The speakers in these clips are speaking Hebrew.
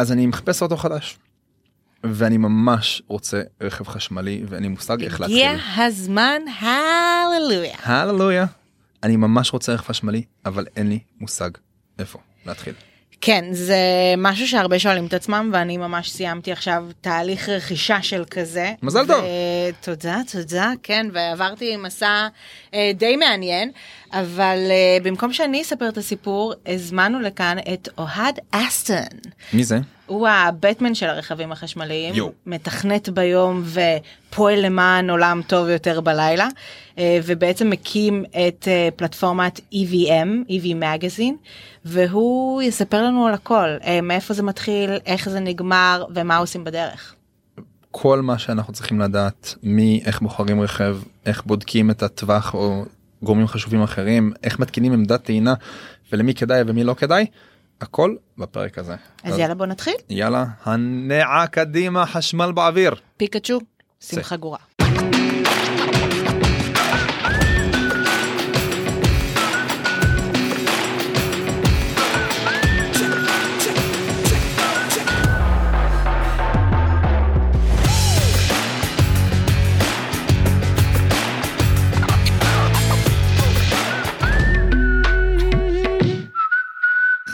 אז אני מחפש אוטו חדש. ואני ממש רוצה רכב חשמלי ואין לי מושג איך להתחיל. הגיע הזמן, הללויה. הללויה. אני ממש רוצה רכב חשמלי אבל אין לי מושג איפה להתחיל. כן, זה משהו שהרבה שואלים את עצמם, ואני ממש סיימתי עכשיו תהליך רכישה של כזה. מזל טוב. תודה, תודה, כן, ועברתי מסע אה, די מעניין, אבל אה, במקום שאני אספר את הסיפור, הזמנו לכאן את אוהד אסטון. מי זה? הוא הבטמן של הרכבים החשמליים, יו. מתכנת ביום ופועל למען עולם טוב יותר בלילה, אה, ובעצם מקים את אה, פלטפורמת EVM, EV Magazine, והוא יספר לנו על הכל, אה, מאיפה זה מתחיל, איך זה נגמר ומה עושים בדרך. כל מה שאנחנו צריכים לדעת מי איך בוחרים רכב איך בודקים את הטווח או גורמים חשובים אחרים איך מתקינים עמדת טעינה ולמי כדאי ומי לא כדאי הכל בפרק הזה. אז יאללה בוא נתחיל, יאללה הנעה קדימה חשמל באוויר. פיקצ'ו, שים זה.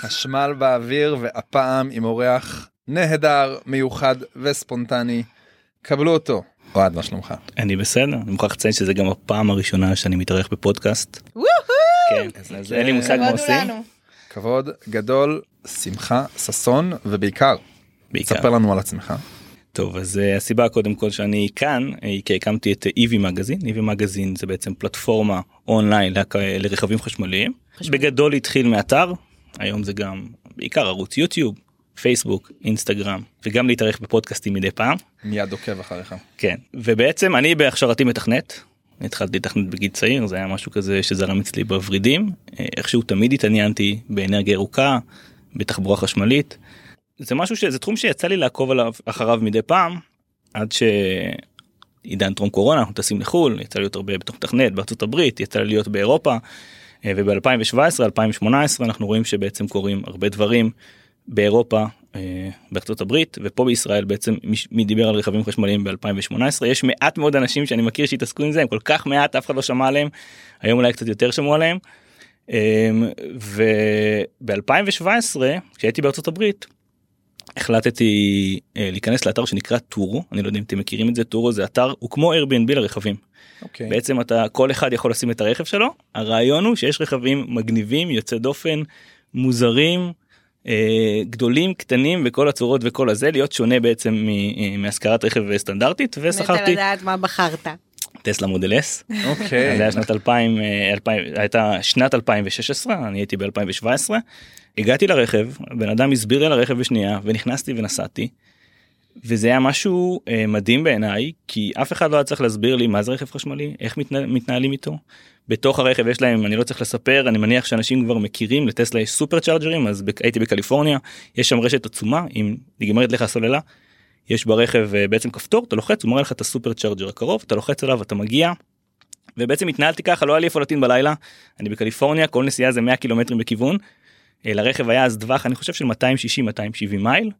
חשמל באוויר והפעם עם אורח נהדר מיוחד וספונטני. קבלו אותו. אוהד מה שלומך? אני בסדר, אני מוכרח לציין שזה גם הפעם הראשונה שאני מתארח בפודקאסט. וואו! כן, אז אין לי מושג מה עושים. כבוד גדול שמחה ששון ובעיקר בעיקר. ספר לנו על עצמך. טוב, אז uh, הסיבה קודם כל שאני כאן, uh, היא כי הקמתי את EV מגזין. EV מגזין זה בעצם פלטפורמה אונליין לרכבים חשמליים. חשמלי. בגדול התחיל מאתר, היום זה גם בעיקר ערוץ יוטיוב, פייסבוק, אינסטגרם, וגם להתארח בפודקאסטים מדי פעם. מיד עוקב אחריך. כן, ובעצם אני בהכשרתי מתכנת. התחלתי לתכנת בגיל צעיר, זה היה משהו כזה שזרם אצלי בוורידים. אה, איכשהו תמיד התעניינתי באנרגיה ירוקה, בתחבורה חשמלית. זה משהו שזה תחום שיצא לי לעקוב עליו אחריו מדי פעם, עד שעידן טרום קורונה אנחנו טסים לחו"ל, יצא לי להיות הרבה בתוך מתכנת בארצות הברית, יצא לי להיות באירופה. וב-2017 2018 אנחנו רואים שבעצם קורים הרבה דברים באירופה אה, בארצות הברית ופה בישראל בעצם מי- דיבר על רכבים חשמליים ב-2018 יש מעט מאוד אנשים שאני מכיר שהתעסקו עם זה הם כל כך מעט אף אחד לא שמע עליהם היום אולי קצת יותר שמעו עליהם. וב-2017 כשהייתי בארצות הברית החלטתי אה, להיכנס לאתר שנקרא טורו אני לא יודע אם אתם מכירים את זה טורו זה אתר הוא כמו Airbnb לרכבים אוקיי. בעצם אתה כל אחד יכול לשים את הרכב שלו הרעיון הוא שיש רכבים מגניבים יוצא דופן מוזרים אה, גדולים קטנים בכל הצורות וכל הזה להיות שונה בעצם מ- אה, מהשכרת רכב סטנדרטית מתה ושכרתי לדעת מה בחרת. טסלה מודל S. אוקיי. זה היה שנת 2000 אה, 2000 הייתה שנת 2016 אני הייתי ב2017 הגעתי לרכב בן אדם הסביר לי על הרכב בשנייה ונכנסתי ונסעתי. וזה היה משהו אה, מדהים בעיניי כי אף אחד לא היה צריך להסביר לי מה זה רכב חשמלי איך מתנה, מתנהלים איתו. בתוך הרכב יש להם אני לא צריך לספר אני מניח שאנשים כבר מכירים לטסלה יש סופר צ'ארג'רים אז ב- הייתי בקליפורניה יש שם רשת עצומה אם נגמרת לך הסוללה. יש ברכב אה, בעצם כפתור אתה לוחץ הוא מראה לך את הסופר צ'ארג'ר הקרוב אתה לוחץ עליו אתה מגיע. ובעצם התנהלתי ככה לא היה לי איפה להטעין בלילה אני בקליפורניה כל נסיעה זה 100 קילומטרים בכיוון. אה, לרכב היה אז טווח אני חושב של 260-270 מייל.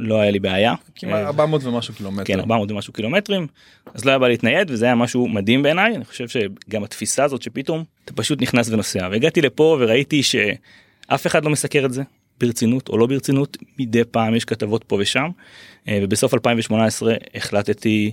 לא היה לי בעיה. כמעט אה, 400 ומשהו קילומטר. כן 400 ומשהו קילומטרים אז לא היה בא להתנייד וזה היה משהו מדהים בעיניי אני חושב שגם התפיסה הזאת שפתאום אתה פשוט נכנס ונוסע והגעתי לפה וראיתי שאף אחד לא מסקר את זה ברצינות או לא ברצינות מדי פעם יש כתבות פה ושם אה, ובסוף 2018 החלטתי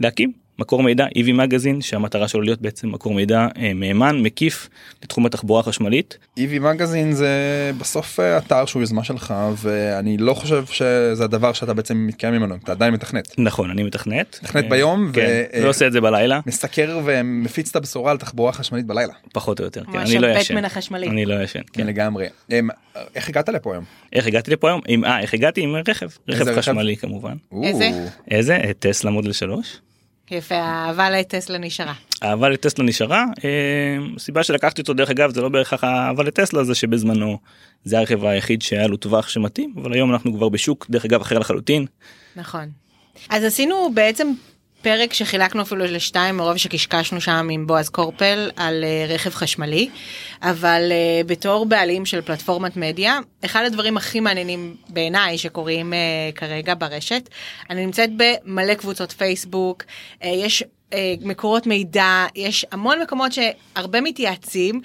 להקים מקור מידע EV מגזין שהמטרה שלו להיות בעצם מקור מידע אה, מהימן מקיף לתחום התחבורה החשמלית EV מגזין זה בסוף אה, אתר שהוא יוזמה שלך ואני לא חושב שזה הדבר שאתה בעצם מתקיים ממנו אתה עדיין מתכנת. נכון אני מתכנת מתכנת אה, ביום כן, ו- לא עושה את זה בלילה מסקר ומפיץ את הבשורה על תחבורה חשמלית בלילה. פחות או יותר כן, אני לא ישן. אני לא ישן כן לגמרי. אמ, איך הגעת לפה היום? איך הגעתי לפה היום? עם, אה, איך הגעתי? עם רכב. רכב רכב? חשמלי כמובן. איזה? איזה? טסלה מודל 3. יפה, האהבה לטסלה נשארה. האהבה לטסלה נשארה. אה, הסיבה שלקחתי אותו דרך אגב זה לא בהכרח האהבה לטסלה זה שבזמנו זה הרכב היחיד שהיה לו טווח שמתאים אבל היום אנחנו כבר בשוק דרך אגב אחר לחלוטין. נכון. אז עשינו בעצם פרק שחילקנו אפילו לשתיים מרוב שקשקשנו שם עם בועז קורפל על אה, רכב חשמלי, אבל אה, בתור בעלים של פלטפורמת מדיה, אחד הדברים הכי מעניינים בעיניי שקורים אה, כרגע ברשת, אני נמצאת במלא קבוצות פייסבוק, יש מקורות מידע, יש המון מקומות שהרבה מתייעצים.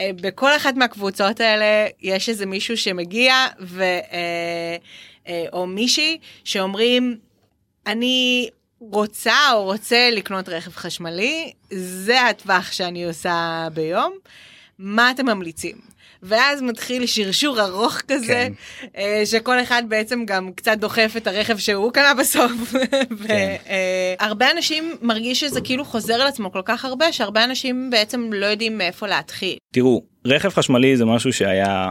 בכל אחת מהקבוצות האלה יש איזה מישהו שמגיע ו... או מישהי שאומרים, אני רוצה או רוצה לקנות רכב חשמלי, זה הטווח שאני עושה ביום, מה אתם ממליצים? ואז מתחיל שרשור ארוך כזה, כן. אה, שכל אחד בעצם גם קצת דוחף את הרכב שהוא קנה בסוף. כן. והרבה אנשים מרגיש שזה כאילו חוזר על עצמו כל כך הרבה, שהרבה אנשים בעצם לא יודעים מאיפה להתחיל. תראו רכב חשמלי זה משהו שהיה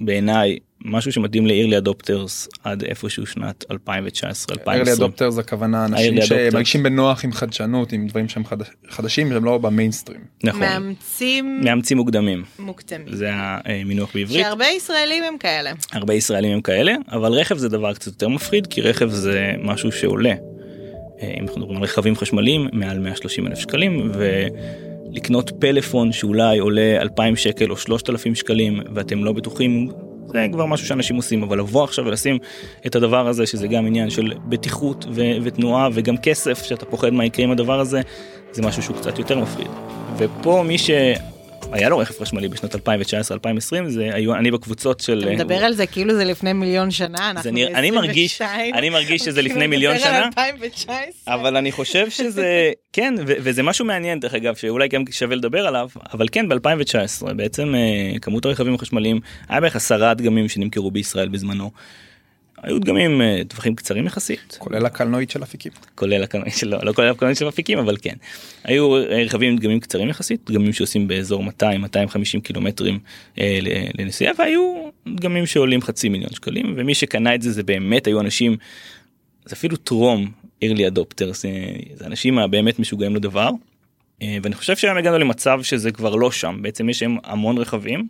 בעיניי משהו שמתאים ל-early adopters עד איפשהו שנת 2019 early 2020. adopters הכוונה אנשים. שמרגישים בנוח עם חדשנות עם דברים שהם חד- חדשים שהם לא במיינסטרים. נכון. מאמצים מאמצים מוקדמים מוקדמים. זה המינוח בעברית שהרבה ישראלים הם כאלה. הרבה ישראלים הם כאלה אבל רכב זה דבר קצת יותר מפחיד כי רכב זה משהו שעולה. אם אנחנו מדברים על רכבים חשמליים מעל 130 אלף שקלים ולקנות פלאפון שאולי עולה 2,000 שקל או 3,000 שקלים ואתם לא בטוחים זה כבר משהו שאנשים עושים אבל לבוא עכשיו ולשים את הדבר הזה שזה גם עניין של בטיחות ו- ותנועה וגם כסף שאתה פוחד מה יקרה עם הדבר הזה זה משהו שהוא קצת יותר מפחיד. ופה מי שהיה לו רכב חשמלי בשנת 2019-2020 זה היו אני בקבוצות של אתה מדבר על זה כאילו זה לפני מיליון שנה, אנחנו זה נראה- אני מרגיש ב-22. אני מרגיש שזה לפני מיליון שנה 2019. אבל אני חושב שזה כן וזה משהו מעניין דרך אגב שאולי גם שווה לדבר עליו אבל כן ב2019 בעצם אה, כמות הרכבים החשמליים היה בערך עשרה דגמים שנמכרו בישראל בזמנו. היו דגמים אה, טווחים קצרים יחסית. כולל הקלנועית של אפיקים. כולל הקרנית של לא כולל הקרנית של אפיקים אבל כן. היו אה, רכבים עם דגמים קצרים יחסית דגמים שעושים באזור 200 250 קילומטרים אה, לנסיעה והיו דגמים שעולים חצי מיליון שקלים ומי שקנה את זה זה באמת היו אנשים זה אפילו טרום early adopters זה, זה אנשים הבאמת משוגעים לדבר. אה, ואני חושב שהיום הגענו למצב שזה כבר לא שם. בעצם יש היום המון רכבים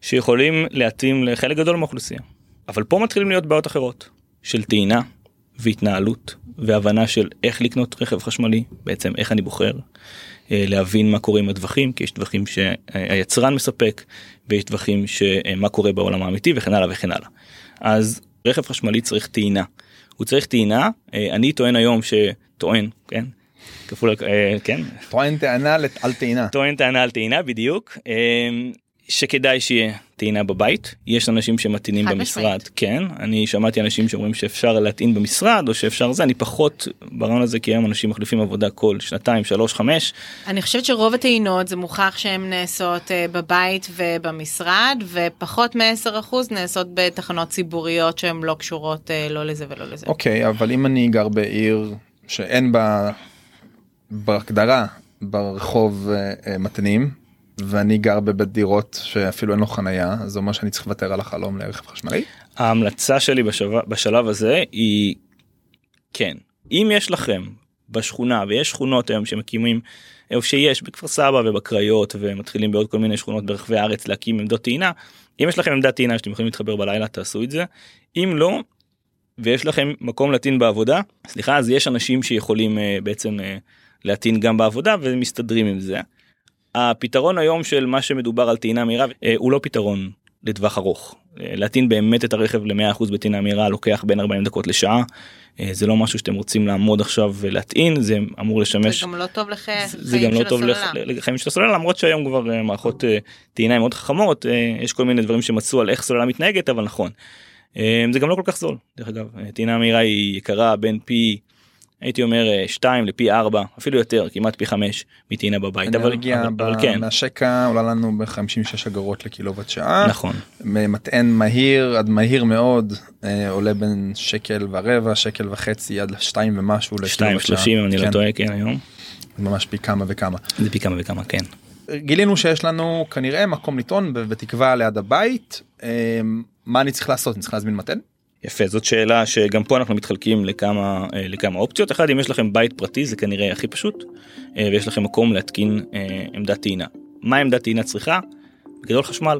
שיכולים להתאים לחלק גדול מהאוכלוסייה אבל פה מתחילים להיות בעיות אחרות של טעינה והתנהלות והבנה של איך לקנות רכב חשמלי בעצם איך אני בוחר אה, להבין מה קורה עם הטווחים כי יש טווחים שהיצרן מספק ויש טווחים שמה קורה בעולם האמיתי וכן הלאה וכן הלאה. אז רכב חשמלי צריך טעינה. הוא צריך טעינה אה, אני טוען היום שטוען כן כפול אה, כן טוען טענה על טעינה. טוען טענה על טעינה בדיוק אה, שכדאי שיהיה טעינה בבית יש אנשים שמטעינים במשרד משמעית. כן אני שמעתי אנשים שאומרים שאפשר להטעין במשרד או שאפשר זה אני פחות ברעיון הזה כי היום אנשים מחליפים עבודה כל שנתיים שלוש חמש אני חושבת שרוב הטעינות זה מוכח שהן נעשות אה, בבית ובמשרד, ופחות מ-10% נעשות בתחנות ציבוריות שהן לא קשורות אה, לא לזה ולא לזה. אוקיי אבל אם אני גר בעיר שאין בה בהגדרה ברחוב אה, מתנים ואני גר בבית דירות שאפילו אין לו חנייה אז זה אומר שאני צריך לוותר על החלום לרכב חשמלי. ההמלצה שלי בשלב, בשלב הזה היא כן אם יש לכם בשכונה ויש שכונות היום שמקימים או שיש בכפר סבא ובקריות ומתחילים בעוד כל מיני שכונות ברחבי הארץ להקים עמדות טעינה אם יש לכם עמדת טעינה שאתם יכולים להתחבר בלילה תעשו את זה אם לא ויש לכם מקום להטעין בעבודה סליחה אז יש אנשים שיכולים uh, בעצם uh, להטעין גם בעבודה ומסתדרים עם זה. הפתרון היום של מה שמדובר על טעינה מהירה uh, הוא לא פתרון לטווח ארוך. אה, להטעין באמת את הרכב ל-100% בטעינה מהירה לוקח בין 40 דקות לשעה. אה, זה לא משהו שאתם רוצים לעמוד עכשיו ולהטעין זה אמור לשמש זה גם לא טוב לחיים זה גם לא של טוב לח- הסוללה. לחיים של הסוללה למרות שהיום כבר אה, מערכות אה, טעינה מאוד חכמות אה, יש כל מיני דברים שמצאו על איך סוללה מתנהגת אבל נכון. אה, זה גם לא כל כך זול דרך אגב אה, טעינה מהירה היא יקרה בין פי הייתי אומר 2 לפי 4 אפילו יותר כמעט פי 5 מטעינה בבית אבל, אנרגיה אבל, ב- אבל כן מהשקע עולה לנו ב-56 אגורות לקילוואט שעה. נכון מטען מהיר עד מהיר מאוד אה, עולה בין שקל ורבע שקל וחצי עד שתיים ומשהו 2 לקילוואט שעה. 30 אם אני לא כן, טועה כן היום ממש פי כמה וכמה. זה פי כמה וכמה כן. גילינו שיש לנו כנראה מקום לטעון בתקווה ליד הבית אה, מה אני צריך לעשות אני צריך להזמין מתן יפה זאת שאלה שגם פה אנחנו מתחלקים לכמה אה, לכמה אופציות אחד אם יש לכם בית פרטי זה כנראה הכי פשוט אה, ויש לכם מקום להתקין אה, עמדת טעינה. מה עמדת טעינה צריכה? בגדול חשמל.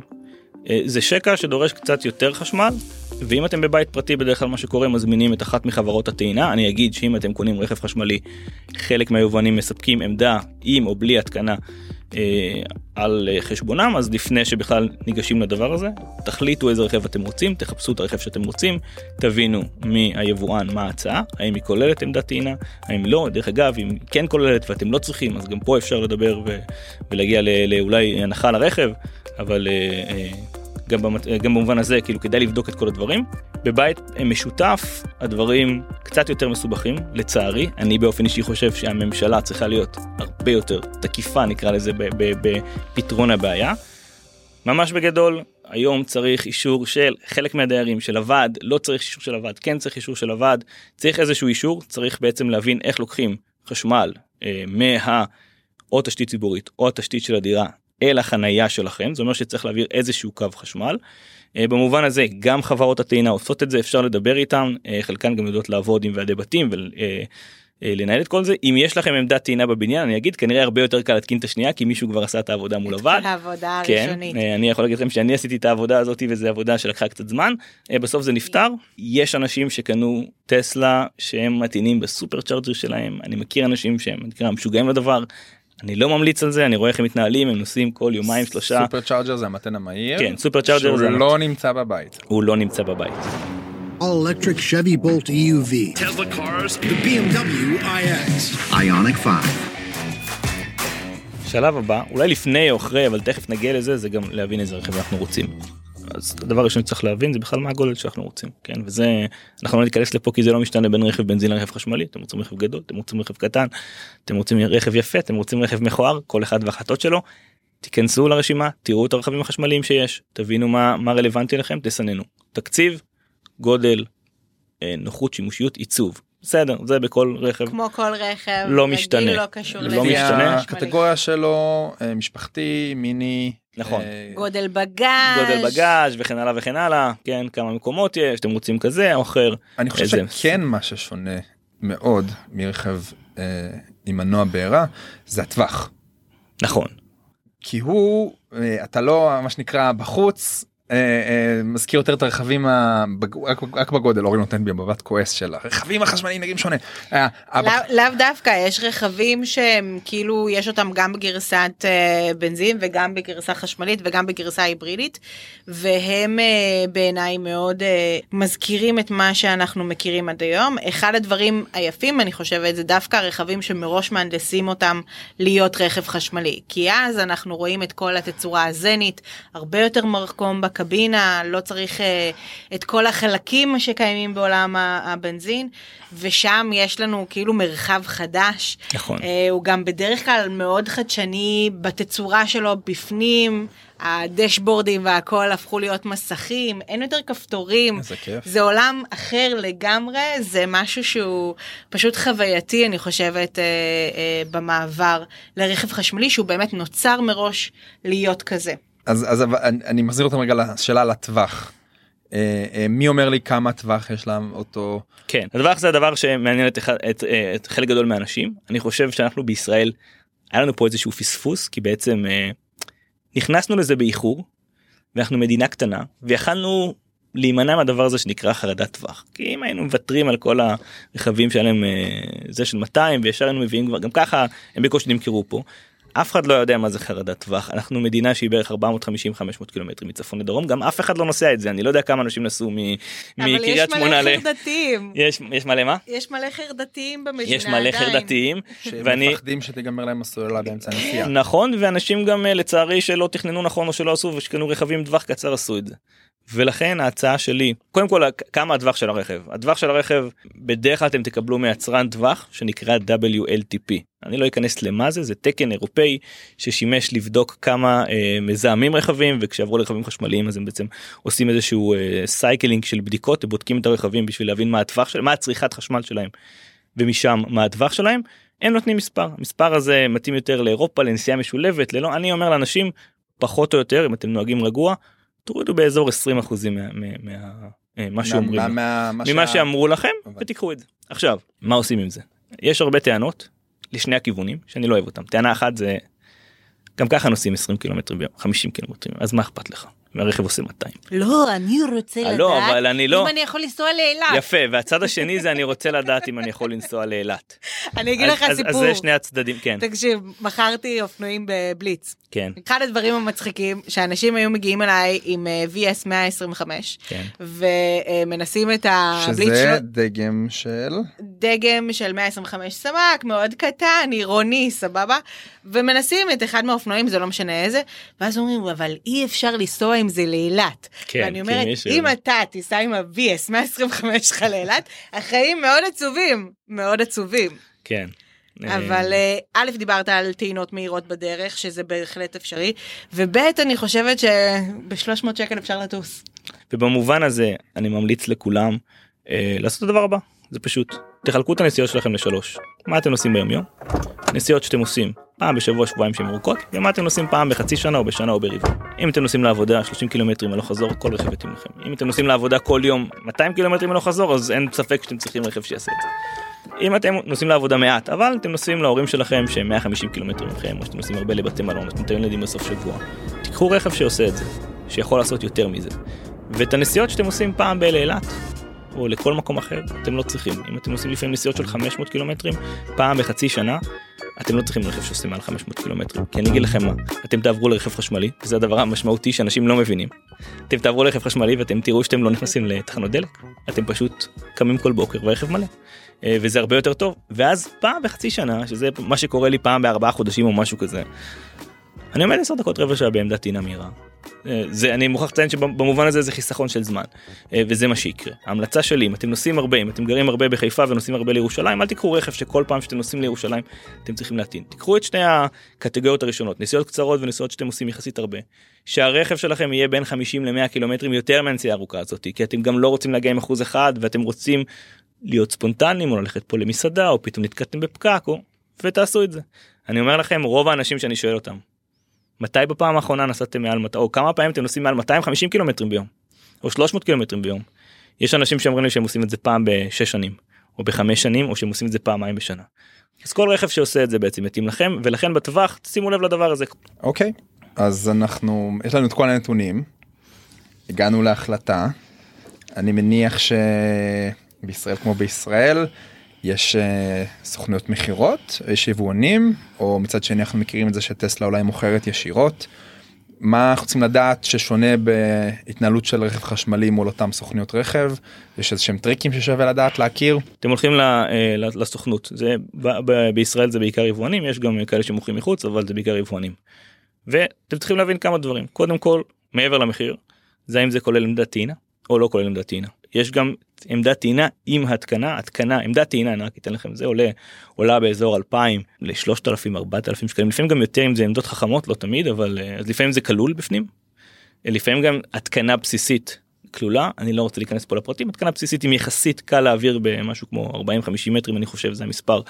זה שקע שדורש קצת יותר חשמל ואם אתם בבית פרטי בדרך כלל מה שקורה מזמינים את אחת מחברות הטעינה אני אגיד שאם אתם קונים רכב חשמלי חלק מהיובנים מספקים עמדה עם או בלי התקנה על אה, חשבונם אז לפני שבכלל ניגשים לדבר הזה תחליטו איזה רכב אתם רוצים תחפשו את הרכב שאתם רוצים תבינו מהיבואן מה ההצעה האם היא כוללת עמדת טעינה האם לא דרך אגב אם כן כוללת ואתם לא צריכים אז גם פה אפשר לדבר ולהגיע לאולי הנחה לרכב אבל. אה, אה, גם, במת... גם במובן הזה כאילו כדאי לבדוק את כל הדברים. בבית משותף הדברים קצת יותר מסובכים לצערי אני באופן אישי חושב שהממשלה צריכה להיות הרבה יותר תקיפה נקרא לזה בפתרון הבעיה. ממש בגדול היום צריך אישור של חלק מהדיירים של הוועד לא צריך אישור של הוועד כן צריך אישור של הוועד צריך איזשהו אישור צריך בעצם להבין איך לוקחים חשמל אה, מה או תשתית ציבורית או התשתית של הדירה אל החנייה שלכם זה אומר שצריך להעביר איזשהו קו חשמל. אה, במובן הזה גם חברות הטעינה עושות את זה אפשר לדבר איתם אה, חלקן גם יודעות לעבוד עם ועדי בתים ולנהל אה, את כל זה אם יש לכם עמדת טעינה בבניין אני אגיד כנראה הרבה יותר קל להתקין את השנייה כי מישהו כבר עשה את העבודה מול הוועד. העבודה כן, הראשונית. אני יכול להגיד לכם שאני עשיתי את העבודה הזאת וזה עבודה שלקחה קצת זמן בסוף זה נפתר יש אנשים שקנו טסלה שהם מטעינים בסופר צ'ארג'ר שלהם אני מכיר אנשים שהם נקרא משוגעים לדבר אני לא ממליץ על זה אני רואה איך הם מתנהלים הם נוסעים כל יומיים שלושה סופר צ'ארג'ר זה המתן המהיר כן סופר צ'ארג'ר זה לא נמצא בבית הוא לא נמצא בבית. All electric Chevy Bolt EUV. Tesla cars. The BMW iX. Ionic 5. שלב הבא אולי לפני או אחרי אבל תכף נגיע לזה זה גם להבין איזה רכב אנחנו רוצים. אז הדבר הראשון שצריך להבין זה בכלל מה הגודל שאנחנו רוצים כן? וזה אנחנו לא ניכנס לפה כי זה לא משתנה בין רכב בנזין לרכב חשמלי. אתם רוצים רכב גדול אתם רוצים רכב קטן אתם רוצים רכב יפה אתם רוצים רכב מכוער כל אחד והחלטות שלו. תיכנסו לרשימה תראו את הרכבים החשמליים שיש תבינו מה מה רלוונטי לכם תסננו. תקציב גודל אה, נוחות שימושיות עיצוב בסדר זה בכל רכב כמו כל רכב. לא משתנה. לא קשור לא משתנה. הקטגוריה שלו אה, משפחתי מיני נכון. אה, גודל בגאז'. גודל בגאז' וכן הלאה וכן הלאה כן כמה מקומות יש אתם רוצים כזה או אחר. אני חושב איזה- שכן מה ששונה מאוד מרכב אה, עם מנוע בעירה זה הטווח נכון כי הוא אתה לא מה שנקרא בחוץ. אה, אה, מזכיר יותר את הרכבים רק, בגודל אורי נותן בי מבט כועס של הרכבים החשמליים נראים שונה. אה, לאו דווקא יש רכבים שהם כאילו יש אותם גם בגרסת בנזין וגם בגרסה חשמלית וגם בגרסה היברידית והם בעיניי מאוד מזכירים את מה שאנחנו מכירים עד היום אחד הדברים היפים אני חושבת זה דווקא הרכבים שמראש מהנדסים אותם להיות רכב חשמלי כי אז אנחנו רואים את כל התצורה הזנית הרבה יותר מרקום בקבינה לא צריך אה, את כל החלקים שקיימים בעולם הבנזין ושם יש לנו כאילו מרחב חדש. נכון. אה, הוא גם בדרך כלל מאוד חדשני בתצורה שלו בפנים. הדשבורדים והכל הפכו להיות מסכים אין יותר כפתורים איזה כיף. זה עולם אחר לגמרי זה משהו שהוא פשוט חווייתי אני חושבת אה, אה, במעבר לרכב חשמלי שהוא באמת נוצר מראש להיות כזה. אז אז אני, אני מחזיר אותם רגע לשאלה על הטווח. אה, אה, מי אומר לי כמה טווח יש לאותו כן הדבר הזה הדבר שמעניין את, אחד- את, אה, את חלק גדול מהאנשים אני חושב שאנחנו בישראל היה לנו פה איזשהו פספוס כי בעצם נכנסנו לזה באיחור ואנחנו מדינה קטנה ויכלנו להימנע מהדבר הזה שנקרא חרדת טווח כי אם היינו מוותרים על כל הרכבים להם אה, זה של 200 וישר היינו מביאים כבר גם ככה הם בקושי נמכרו פה. אף אחד לא יודע מה זה חרדת טווח אנחנו מדינה שהיא בערך 450-500 קילומטרים מצפון לדרום גם אף אחד לא נוסע את זה אני לא יודע כמה אנשים נסעו מ- אבל יש מקריית שמונה ל... מלא חרדתיים. יש יש מלא מה? יש מלא חרדתיים במדינה יש מלא. חרדתיים ואני שמפחדים שתיגמר להם הסוללה באמצע הנסיעה. נכון ואנשים גם אה, לצערי שלא תכננו נכון או שלא עשו ושקנו רכבים טווח קצר עשו את זה. ולכן ההצעה שלי קודם כל כמה הטווח של הרכב? הטווח של הרכב בדרך כלל אתם תקבלו מיצרן טווח שנקרא WLTP אני לא אכנס למה זה זה תקן אירופאי ששימש לבדוק כמה אה, מזהמים רכבים וכשעברו לרכבים חשמליים אז הם בעצם עושים איזשהו אה, cycling של בדיקות ובודקים את הרכבים בשביל להבין מה הטווח של מה הצריכת חשמל שלהם ומשם מה הטווח שלהם. הם נותנים מספר. המספר הזה מתאים יותר לאירופה לנסיעה משולבת ללא אני אומר לאנשים פחות או יותר אם אתם נוהגים רגוע תורידו באזור 20 אחוזים מה, מה, מה, אה, מה שאומרים מה-. מה- מה ממה שה- שאמרו לכם הבנתי. ותיקחו את זה עכשיו מה עושים עם זה יש הרבה טענות לשני הכיוונים שאני לא אוהב אותם טענה אחת זה גם ככה נוסעים 20 קילומטרים ביום 50 קילומטרים אז מה אכפת לך והרכב עושה 200. לא, אני רוצה אה, לדעת לא, אבל אני לא- אם אני יכול לנסוע לאילת. יפה, והצד השני זה אני רוצה לדעת אם אני יכול לנסוע לאילת. אני אגיד לך סיפור. אז זה שני הצדדים, כן, תקשיב, מכרתי אופנועים בבליץ. כן, אחד הדברים המצחיקים שאנשים היו מגיעים אליי עם אה, VS 125 כן. ומנסים את הבליץ שזה שלו, דגם של דגם של 125 סמ"ק מאוד קטן עירוני סבבה ומנסים את אחד מהאופנועים זה לא משנה איזה ואז אומרים אבל אי אפשר לנסוע עם זה לאילת. כן, ואני אומרת אם אתה תיסע עם ה-VS 125 שלך לאילת החיים מאוד עצובים מאוד עצובים. כן. אבל אה, א' דיברת על טעינות מהירות בדרך שזה בהחלט אפשרי וב' אני חושבת שב-300 שקל אפשר לטוס. ובמובן הזה אני ממליץ לכולם אה, לעשות את הדבר הבא זה פשוט תחלקו את הנסיעות שלכם לשלוש מה אתם עושים ביום יום נסיעות שאתם עושים פעם בשבוע שבועיים שהן ארוכות ומה אתם עושים פעם בחצי שנה או בשנה או ברבעון? אם אתם נוסעים לעבודה 30 קילומטרים הלוך חזור כל רכב יתאים לכם. אם אתם נוסעים לעבודה כל יום 200 קילומטרים הלוך חזור אז אין ספק שאתם צריכים רכב שיעשה את זה. אם אתם נוסעים לעבודה מעט אבל אתם נוסעים להורים שלכם שהם 150 קילומטרים מכם או שאתם נוסעים הרבה לבתי מלון או שאתם נותנים ילדים בסוף שבוע תיקחו רכב שעושה את זה שיכול לעשות יותר מזה. ואת הנסיעות שאתם עושים פעם באילת או לכל מקום אחר אתם לא צריכים אם אתם עושים לפעמים נסיעות של 500 קילומטרים פעם בחצי שנה אתם לא צריכים רכב שעושה מעל 500 קילומטרים כי אני אגיד לכם מה אתם תעברו לרכב חשמלי זה הדבר המשמעותי שאנשים לא מבינים. אתם תעברו לרכב חשמלי ואתם תראו שאתם לא נכנסים לתחנות דלק אתם פשוט קמים כל בוקר והרכב מלא. אה, וזה הרבה יותר טוב ואז פעם בחצי שנה שזה מה שקורה לי פעם בארבעה חודשים או משהו כזה. אני עומד 10 דקות רבע שעה בעמדת טעינה מהירה. אה, זה אני מוכרח לציין שבמובן הזה זה חיסכון של זמן אה, וזה מה שיקרה. ההמלצה שלי אם אתם נוסעים הרבה אם אתם גרים הרבה בחיפה ונוסעים הרבה לירושלים אל תיקחו רכב שכל פעם שאתם נוסעים לירושלים אתם צריכים להטעין. תיקחו את שני הקטגוריות הראשונות נסיעות קצרות ונסיעות שאתם עושים יחסית הרבה. שהרכב שלכם יהיה בין 50 ל-100 קילומטרים יותר מהנסיעה הארוכה הזאת כי אתם גם לא רוצים להגיע עם אחוז אחד ואתם רוצים להיות ספונטניים או ללכת פה למסעדה או פתאום נתקעתם בפקק או ותעשו את זה. אני אומר לכם רוב האנשים שאני שואל אותם מתי בפעם האחרונה נסעתם מעל 200 או כמה פעמים אתם נוסעים מעל 250 קילומטרים ביום או 300 קילומטרים ביום. יש אנשים שאומרים לי שהם עושים את זה פעם בשש שנים או בחמש שנים או שהם עושים את זה פעמיים בשנה. אז כל רכב שעושה את זה בעצם מתאים לכם ולכן בטווח שימו לב לדבר הזה. אוקיי אז אנחנו יש לנו את כל הנתונים הגענו להחלטה אני מניח שבישראל כמו בישראל יש אה, סוכנויות מכירות יש יבואנים או מצד שני אנחנו מכירים את זה שטסלה אולי מוכרת ישירות. מה אנחנו צריכים לדעת ששונה בהתנהלות של רכב חשמלי מול אותם סוכניות רכב? יש איזה שהם טריקים ששווה לדעת להכיר? אתם הולכים ל- ל- לסוכנות. זה בישראל זה בעיקר יבואנים יש גם כאלה שמוכרים מחוץ אבל זה בעיקר יבואנים. ואתם צריכים להבין כמה דברים. קודם כל מעבר למחיר זה האם זה כולל עמדת טעינה או לא כולל עמדת טעינה יש גם עמדת טעינה עם התקנה התקנה עמדת טעינה אני רק אתן לכם זה עולה עולה באזור 2000 ל-3000 4000 שקלים לפעמים גם יותר אם זה עמדות חכמות לא תמיד אבל אה, אז לפעמים זה כלול בפנים. אה, לפעמים גם התקנה בסיסית כלולה אני לא רוצה להיכנס פה לפרטים התקנה בסיסית עם יחסית קל להעביר במשהו כמו 40-50 מטרים אני חושב זה המספר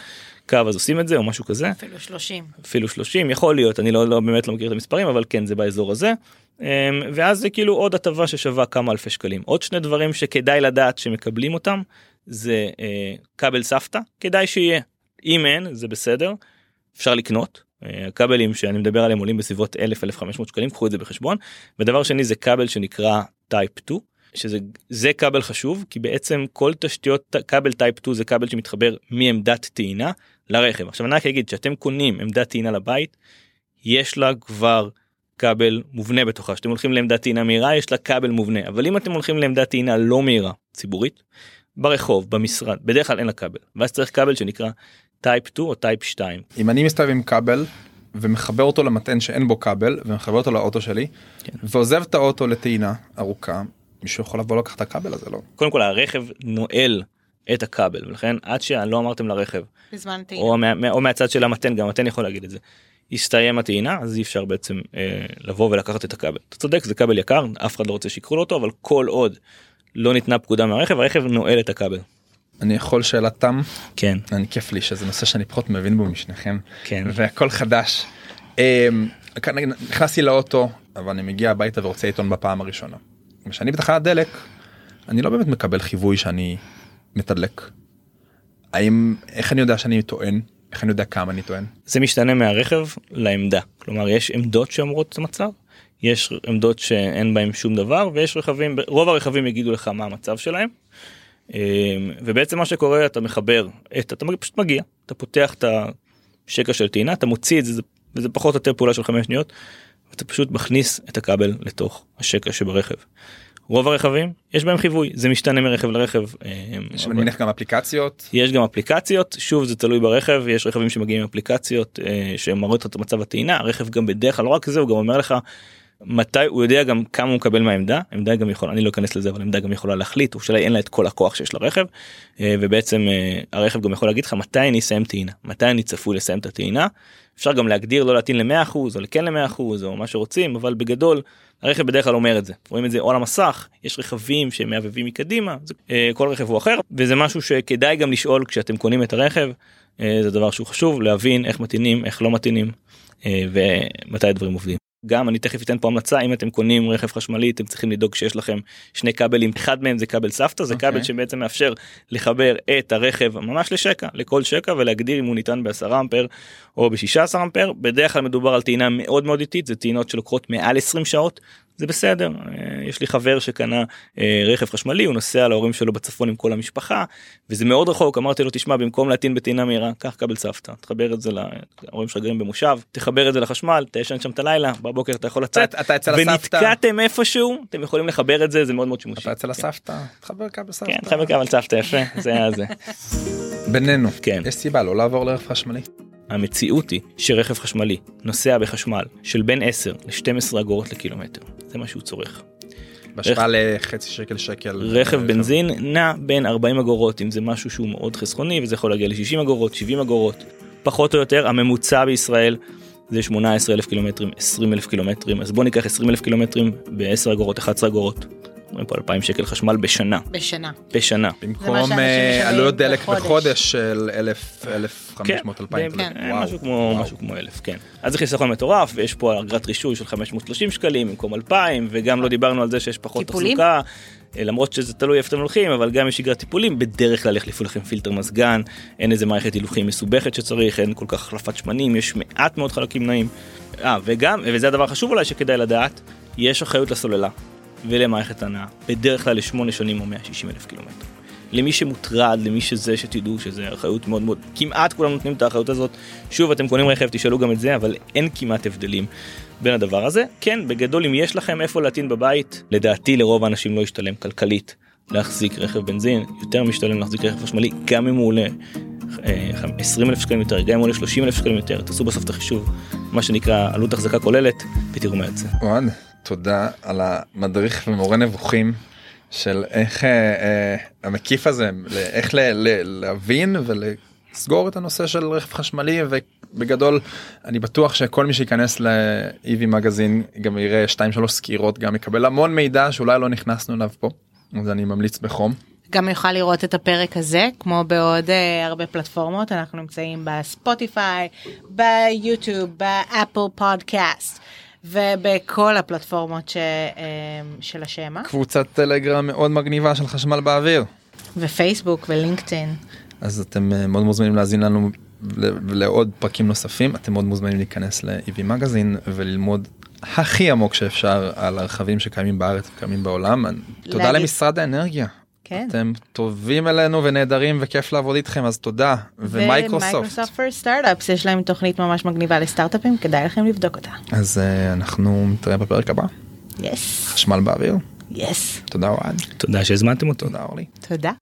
קו אז עושים את זה או משהו כזה. אפילו 30. אפילו 30 יכול להיות אני לא, לא באמת לא מכיר את המספרים אבל כן זה באזור הזה. אמ, ואז זה כאילו עוד הטבה ששווה כמה אלפי שקלים. עוד שני דברים שכדאי לדעת שמקבלים אותם זה אה, כבל סבתא כדאי שיהיה. אם אין זה בסדר אפשר לקנות. אה, הכבלים שאני מדבר עליהם עולים בסביבות 1000-1500 שקלים קחו את זה בחשבון. ודבר שני זה כבל שנקרא Type 2 שזה זה כבל חשוב כי בעצם כל תשתיות כבל Type 2 זה כבל שמתחבר מעמדת טעינה לרכב. עכשיו אני רק אגיד שאתם קונים עמדת טעינה לבית יש לה כבר כבל מובנה בתוכה. כשאתם הולכים לעמדת טעינה מהירה יש לה כבל מובנה. אבל אם אתם הולכים לעמדת טעינה לא מהירה ציבורית ברחוב במשרד בדרך כלל אין לה כבל. ואז צריך כבל שנקרא Type 2 או Type 2 אם אני מסתובב עם כבל ומחבר אותו למתקן שאין בו כבל ומחבר אותו לאוטו שלי כן. ועוזב את האוטו לטעינה ארוכה מישהו יכול לבוא לקחת את הכבל הזה לא קודם כל הרכב נועל את הכבל ולכן עד שלא אמרתם לרכב בזמן טעינה. או, מה, מה- או מהצד של המתן גם המתן יכול להגיד את זה. הסתיים הטעינה אז אי אפשר בעצם אה, לבוא ולקחת את הכבל. אתה צודק זה כבל יקר אף אחד לא רוצה שיקחו לו אותו אבל כל עוד לא ניתנה פקודה מהרכב הרכב נועל את הכבל. אני יכול שאלת תם כן אני כיף לי שזה נושא שאני פחות מבין בו משניכם כן והכל חדש. אמ, נכנסתי לאוטו אבל אני מגיע הביתה ורוצה עיתון בפעם הראשונה. כשאני בתחנת דלק אני לא באמת מקבל חיווי שאני מתדלק. האם איך אני יודע שאני טוען איך אני יודע כמה אני טוען זה משתנה מהרכב לעמדה כלומר יש עמדות שאומרות את המצב יש עמדות שאין בהם שום דבר ויש רכבים רוב הרכבים יגידו לך מה המצב שלהם. אה, ובעצם מה שקורה אתה מחבר את אתה פשוט מגיע אתה פותח את השקע של טעינה אתה מוציא את זה וזה פחות או יותר פעולה של חמש שניות. אתה פשוט מכניס את הכבל לתוך השקע שברכב. רוב הרכבים יש בהם חיווי זה משתנה מרכב לרכב. אה, יש אני מניח גם אפליקציות. יש גם אפליקציות שוב זה תלוי ברכב יש רכבים שמגיעים עם אפליקציות אה, שמראות את מצב הטעינה הרכב גם בדרך כלל לא רק זה הוא גם אומר לך מתי הוא יודע גם כמה הוא מקבל מהעמדה? עמדה גם יכול אני לא אכנס לזה אבל עמדה גם יכולה להחליט הוא שאלה אין לה את כל הכוח שיש לרכב. אה, ובעצם אה, הרכב גם יכול להגיד לך מתי אני אסיים טעינה מתי אני צפוי לסיים את הטעינה? אפשר גם להגדיר לא להטעין ל-100% או לכן ל-100% או מה שרוצים אבל בגדול הרכב בדרך כלל אומר את זה. רואים את זה או על המסך יש רכבים שמעבבים מקדימה זה, אה, כל רכב הוא אחר וזה משהו שכדאי גם לשאול כשאתם קונים את הרכב זה דבר שהוא חשוב להבין איך מתאינים איך לא מתאינים ומתי הדברים עובדים. גם אני תכף אתן פה המלצה אם אתם קונים רכב חשמלי אתם צריכים לדאוג שיש לכם שני כבלים אחד מהם זה כבל סבתא זה okay. כבל אוקיי. שבעצם מאפשר לחבר את הרכב ממש לשקע לכל שקע ולהגדיר אם הוא ניתן ב-10 אמפר או ב-16 אמפר בדרך כלל מדובר על טעינה מאוד מאוד איטית זה טעינות שלוקחות מעל 20 שעות זה בסדר אה, יש לי חבר שקנה אה, רכב חשמלי הוא נוסע להורים שלו בצפון עם כל המשפחה וזה מאוד רחוק אמרתי לו תשמע במקום להטעין בטעינה מהירה קח כבל סבתא תחבר את זה להורים שלך גרים במושב תחבר את זה לחשמל תשן שם את הלילה בבוקר אתה יכול לצאת אתה אצל הסבתא ונתקעתם איפשהו אתם יכולים לחבר את זה זה מאוד מאוד שימושי. אתה אצל הסבתא תחבר כבל סבתא. כן תחבר כבל סבתא יפה זה היה זה. בינינו כן יש סיבה לא לעבור לרכב חשמלי. המציאות היא שרכב חשמלי נוסע בחשמל של בין 10 ל-12 אגורות לקילומטר. זה מה שהוא צורך. בהשוואה לחצי שקל שקל רכב בנזין נע בין 40 אגורות אם זה משהו שהוא מאוד חסכוני וזה יכול להגיע ל-60 אגורות 70 אגורות. פחות או יותר הממוצע בישראל זה 18 אלף קילומטרים 20 אלף קילומטרים. אז בוא ניקח 20 אלף קילומטרים ב-10 אגורות 11 אגורות פה 2,000 שקל חשמל בשנה. בשנה. בשנה. במקום אה, עלויות דלק בחודש של 1,000, 1,500, 2,000. כן, משהו כמו משהו כמו 1,000, כן. אז זה חיסכון מטורף, ויש פה אגרת רישוי של 530 שקלים במקום 2,000, וגם לא דיברנו על זה שיש פחות תחזוקה. אה, למרות שזה תלוי איפה אתם הולכים אבל גם יש שגרת טיפולים בדרך כלל יחליפו לכם פילטר מזגן אין איזה מערכת הילוכים מסובכת שצריך אין כל כך החלפת שמנים יש מעט מאוד חלקים נעים. אה וגם וזה הדבר החשוב אולי שכדאי לדעת יש אחריות לסוללה ולמערכת הנעה, בדרך כלל לשמונה שנים או 160 אלף קילומטר. למי שמוטרד, למי שזה, שתדעו שזה אחריות מאוד מאוד, כמעט כולם נותנים את האחריות הזאת. שוב, אתם קונים רכב, תשאלו גם את זה, אבל אין כמעט הבדלים בין הדבר הזה. כן, בגדול, אם יש לכם איפה להטעין בבית, לדעתי לרוב האנשים לא ישתלם כלכלית להחזיק רכב בנזין, יותר משתלם להחזיק רכב חשמלי, גם אם הוא עולה 20 אה, אלף שקלים יותר, גם אם הוא עולה 30 אלף שקלים יותר, תעשו בסוף את החישוב, מה שנקרא עלות החזקה כוללת, ותראו מה יוצא. תודה על המדריך ומורה נבוכים של איך אה, אה, המקיף הזה איך ל, ל, להבין ולסגור את הנושא של רכב חשמלי ובגדול אני בטוח שכל מי שייכנס ל-EV מגזין גם יראה 2-3 סקירות גם יקבל המון מידע שאולי לא נכנסנו אליו פה אז אני ממליץ בחום. גם יוכל לראות את הפרק הזה כמו בעוד uh, הרבה פלטפורמות אנחנו נמצאים בספוטיפיי ביוטיוב באפל פודקאסט. ובכל הפלטפורמות ש, אמ, של השמה. קבוצת טלגרם מאוד מגניבה של חשמל באוויר. ופייסבוק ולינקדאין. אז אתם אה, מאוד מוזמנים להאזין לנו לעוד פרקים נוספים אתם מאוד מוזמנים להיכנס ל- EV Magazine וללמוד הכי עמוק שאפשר על הרכבים שקיימים בארץ וקיימים בעולם. תודה למשרד האנרגיה כן. אתם טובים אלינו ונהדרים וכיף לעבוד איתכם אז תודה ומייקרוסופט. ומייקרוסופט פור סטארט-אפס יש להם תוכנית ממש מגניבה לסטארט-אפים כדאי לכם לבדוק אותה. אז uh, אנחנו נתראה בפרק הבא. יס. חשמל באוויר. יס. תודה אוהד. תודה שהזמנתם אותו. תודה אורלי. תודה.